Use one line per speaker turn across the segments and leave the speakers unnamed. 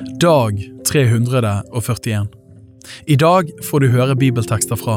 Dag 341. I dag får du høre bibeltekster fra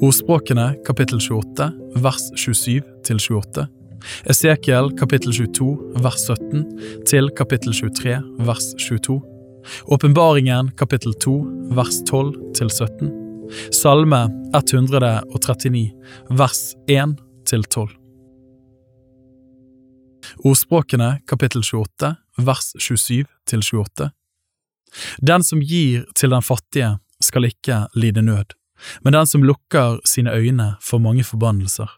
Ordspråkene kapittel 28 vers 27 til 28. Esekiel kapittel 22 vers 17 til kapittel 23 vers 22. Åpenbaringen kapittel 2 vers 12 til 17. Salme 139 vers 1 til 12. Ordspråkene kapittel 28 vers 27 til 28. Den som gir til den fattige, skal ikke lide nød, men den som lukker sine øyne, får mange forbannelser.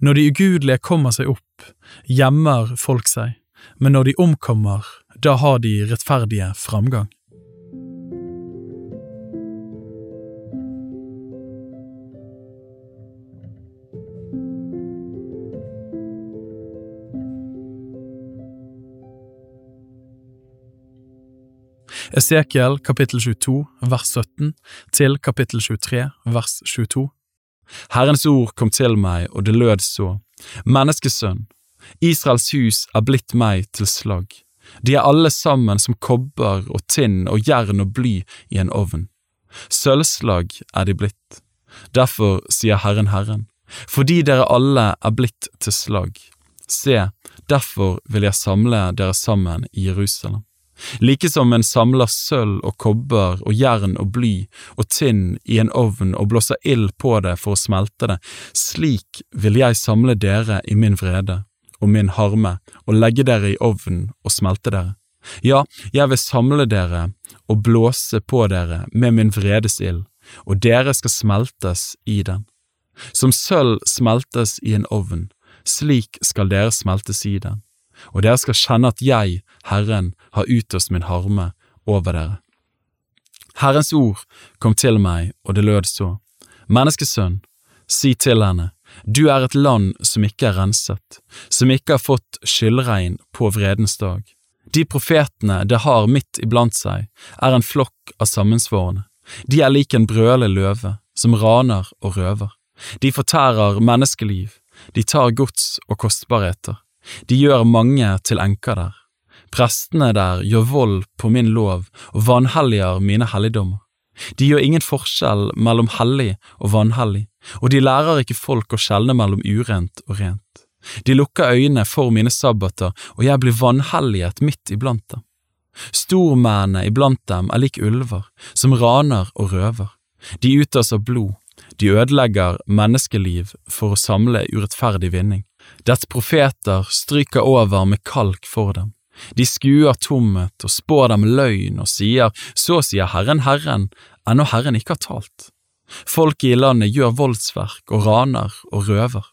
Når de ugudelige kommer seg opp, gjemmer folk seg, men når de omkommer, da har de rettferdige framgang. Esekiel kapittel 22 vers 17 til kapittel 23 vers 22.
Herrens ord kom til meg, og det lød så, Menneskesønn, Israels hus er blitt meg til slagg. De er alle sammen som kobber og tinn og jern og bly i en ovn. Sølvslag er de blitt. Derfor sier Herren Herren, fordi dere alle er blitt til slagg. Se, derfor vil jeg samle dere sammen i Jerusalem. Like som en samler sølv og kobber og jern og bly og tinn i en ovn og blåser ild på det for å smelte det, slik vil jeg samle dere i min vrede og min harme og legge dere i ovnen og smelte dere. Ja, jeg vil samle dere og blåse på dere med min vredes ild, og dere skal smeltes i den. Som sølv smeltes i en ovn, slik skal dere smeltes i den og dere skal kjenne at jeg, Herren, har utøst min harme over dere. Herrens ord kom til meg, og det lød så, Menneskesønn, si til henne, du er et land som ikke er renset, som ikke har fått skyldregn på vredens dag. De profetene det har midt iblant seg, er en flokk av sammensvorne. De er lik en brølende løve, som raner og røver. De fortærer menneskeliv, de tar gods og kostbarheter. De gjør mange til enker der. Prestene der gjør vold på min lov og vanhelliger mine helligdommer. De gjør ingen forskjell mellom hellig og vanhellig, og de lærer ikke folk å skjelne mellom urent og rent. De lukker øynene for mine sabbater, og jeg blir vanhelliget midt iblant dem. Stormennene iblant dem er lik ulver, som raner og røver. De utøser blod, de ødelegger menneskeliv for å samle urettferdig vinning. Dets profeter stryker over med kalk for dem. De skuer tomhet og spår dem løgn og sier, så sier Herren Herren, ennå Herren ikke har talt. Folket i landet gjør voldsverk og raner og røver.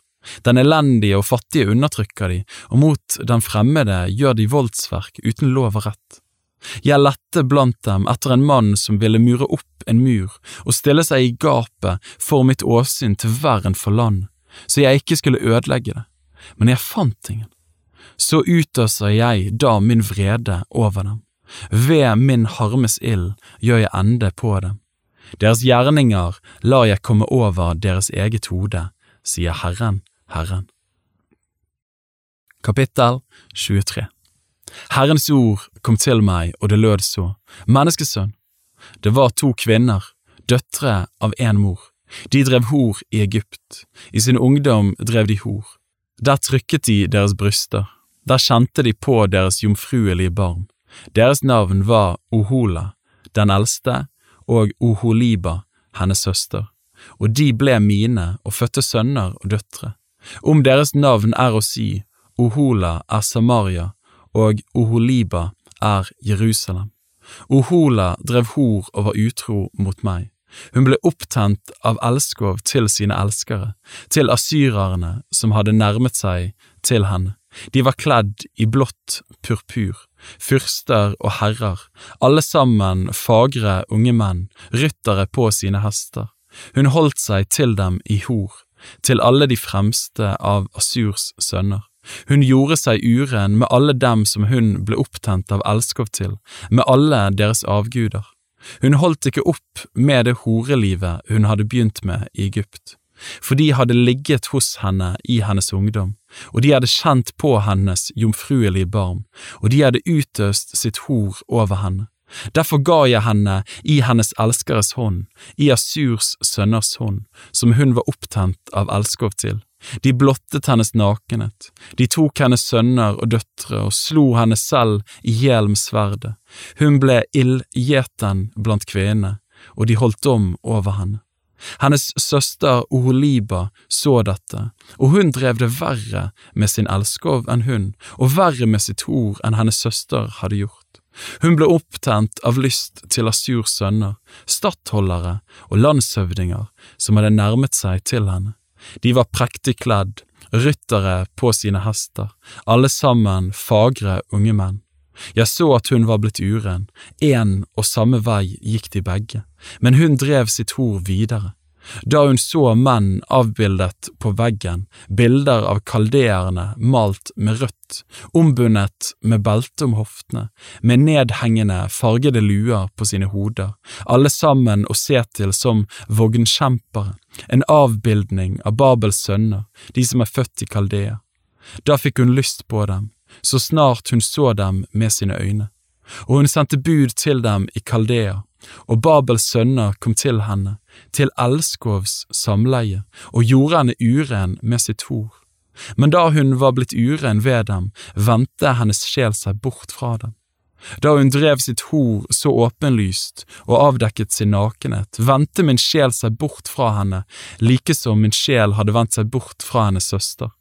Den elendige og fattige undertrykker de, og mot den fremmede gjør de voldsverk uten lov og rett. Jeg lette blant dem etter en mann som ville mure opp en mur og stille seg i gapet for mitt åsyn til verden for land, så jeg ikke skulle ødelegge det men jeg fant ingen. Så utøser jeg da min vrede over dem. Ved min harmes ild gjør jeg ende på dem. Deres gjerninger lar jeg komme over deres eget hode, sier Herren, Herren. Kapittel 23 Herrens ord kom til meg, og det lød så, Menneskesønn, det var to kvinner, døtre av en mor. De drev hor i Egypt, i sin ungdom drev de hor. Der trykket de deres bryster, der kjente de på deres jomfruelige barn. Deres navn var Ohola, den eldste, og Oholiba, hennes søster, og de ble mine og fødte sønner og døtre. Om deres navn er å si Ohola er Samaria, og Oholiba er Jerusalem. Ohola drev hor og var utro mot meg. Hun ble opptent av elskov til sine elskere, til asyrerne som hadde nærmet seg til henne. De var kledd i blått purpur, fyrster og herrer, alle sammen fagre unge menn, ryttere på sine hester. Hun holdt seg til dem i hor, til alle de fremste av Asurs sønner. Hun gjorde seg uren med alle dem som hun ble opptent av elskov til, med alle deres avguder. Hun holdt ikke opp med det horelivet hun hadde begynt med i Egypt, for de hadde ligget hos henne i hennes ungdom, og de hadde kjent på hennes jomfruelige barm, og de hadde utøst sitt hor over henne. Derfor ga jeg henne i hennes elskeres hånd, i Asurs sønners hånd, som hun var opptent av elskov til. De blottet hennes nakenhet, de tok hennes sønner og døtre og slo henne selv i hjel med sverdet. Hun ble ildgjeten blant kvinnene, og de holdt om over henne. Hennes søster Oholiba så dette, og hun drev det verre med sin elskov enn hun, og verre med sitt hor enn hennes søster hadde gjort. Hun ble opptent av lyst til Asurs sønner, stattholdere og landshøvdinger som hadde nærmet seg til henne. De var prektig kledd, ryttere på sine hester, alle sammen fagre unge menn. Jeg så at hun var blitt uren, én og samme vei gikk de begge, men hun drev sitt hor videre. Da hun så menn avbildet på veggen, bilder av kaldeerne malt med rødt, ombundet med belte om hoftene, med nedhengende, fargede luer på sine hoder, alle sammen å se til som vognkjempere, en avbildning av Babels sønner, de som er født i Kaldea. Da fikk hun lyst på dem, så snart hun så dem med sine øyne, og hun sendte bud til dem i Kaldea, og Babels sønner kom til henne, til Elskovs samleie, og gjorde henne uren med sitt hor. Men da hun var blitt uren ved dem, vendte hennes sjel seg bort fra dem. Da hun drev sitt hor så åpenlyst og avdekket sin nakenhet, vendte min sjel seg bort fra henne, like som min sjel hadde vendt seg bort fra hennes søster.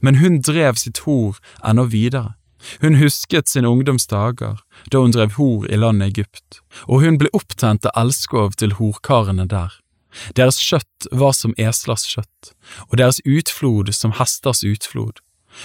Men hun drev sitt hor ennå videre. Hun husket sine ungdomsdager, da hun drev hor i landet Egypt, og hun ble opptent av elskov til horkarene der. Deres kjøtt var som eslers kjøtt, og deres utflod som hesters utflod.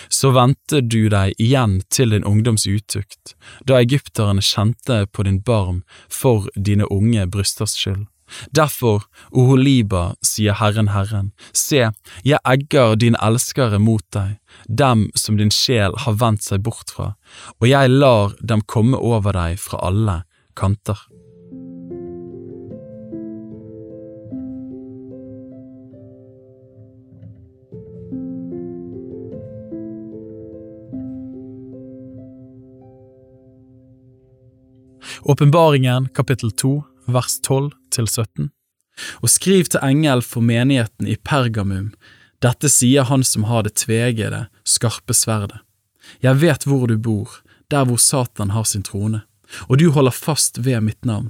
Så vendte du deg igjen til din ungdoms utukt, da egypterne kjente på din barm for dine unge brysters skyld. Derfor, Oholiba, sier Herren Herren, se, jeg egger dine elskere mot deg, dem som din sjel har vendt seg bort fra, og jeg lar dem komme over deg fra alle kanter.
Åpenbaringen kapittel 2 vers 12 til 17. Og skriv til engel for menigheten i Pergamum, dette sier han som har det tvegede, skarpe sverdet. Jeg vet hvor du bor, der hvor Satan har sin trone, og du holder fast ved mitt navn.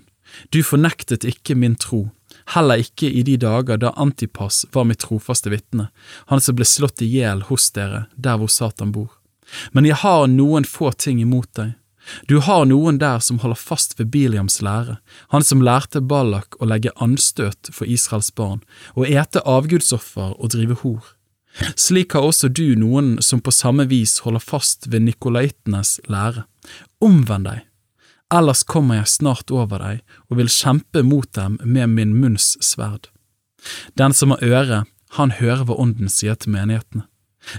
Du fornektet ikke min tro, heller ikke i de dager da Antipas var mitt trofaste vitne, han som ble slått i hjel hos dere, der hvor Satan bor. Men jeg har noen få ting imot deg. Du har noen der som holder fast ved Biliams lære, han som lærte Ballak å legge anstøt for Israels barn, og ete avgudsoffer og drive hor. Slik har også du noen som på samme vis holder fast ved nikolaitenes lære. Omvend deg, ellers kommer jeg snart over deg og vil kjempe mot dem med min munns sverd. Den som har øre, han hører hva Ånden sier til menighetene.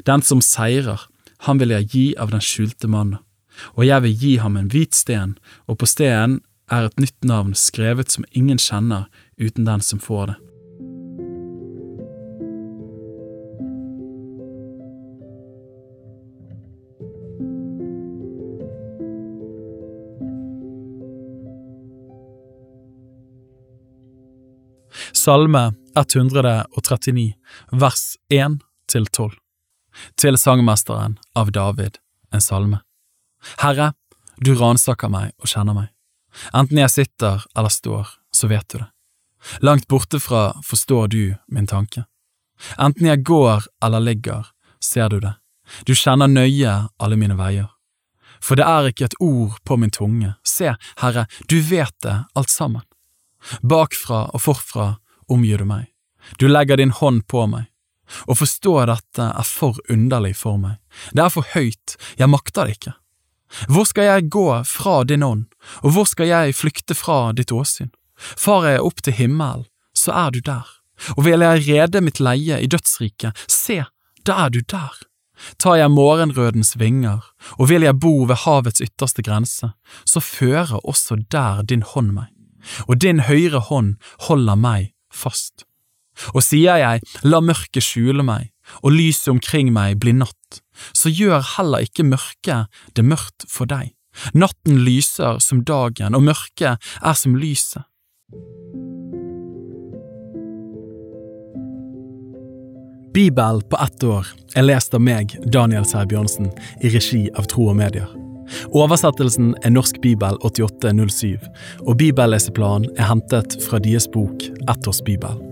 Den som seirer, han vil jeg gi av den skjulte mannen og jeg vil gi ham en hvit sten, og på stenen er et nytt navn skrevet som ingen kjenner uten den som får det. Salme 139, vers 1 til 12 Til sangmesteren av David, en salme. Herre, du ransaker meg og kjenner meg. Enten jeg sitter eller står, så vet du det. Langt borte fra forstår du min tanke. Enten jeg går eller ligger, ser du det. Du kjenner nøye alle mine veier. For det er ikke et ord på min tunge. Se, Herre, du vet det alt sammen. Bakfra og forfra omgir du meg. Du legger din hånd på meg. Å forstå dette er for underlig for meg. Det er for høyt, jeg makter det ikke. Hvor skal jeg gå fra din ånd, og hvor skal jeg flykte fra ditt åsyn? Farer jeg opp til himmelen, så er du der, og vil jeg rede mitt leie i dødsriket, se, da er du der. Tar jeg morgenrødens vinger, og vil jeg bo ved havets ytterste grense, så fører også der din hånd meg, og din høyre hånd holder meg fast. Og sier jeg, la mørket skjule meg, og lyset omkring meg bli natt, så gjør heller ikke mørket det mørkt for deg.
Natten lyser som dagen, og mørket er som lyset.
Bibel på ett år er lest av meg, Daniel Sæbjørnsen, i regi av Tro og Medier. Oversettelsen er Norsk bibel 8807, og bibelleseplanen er hentet fra deres bok Ett års bibel.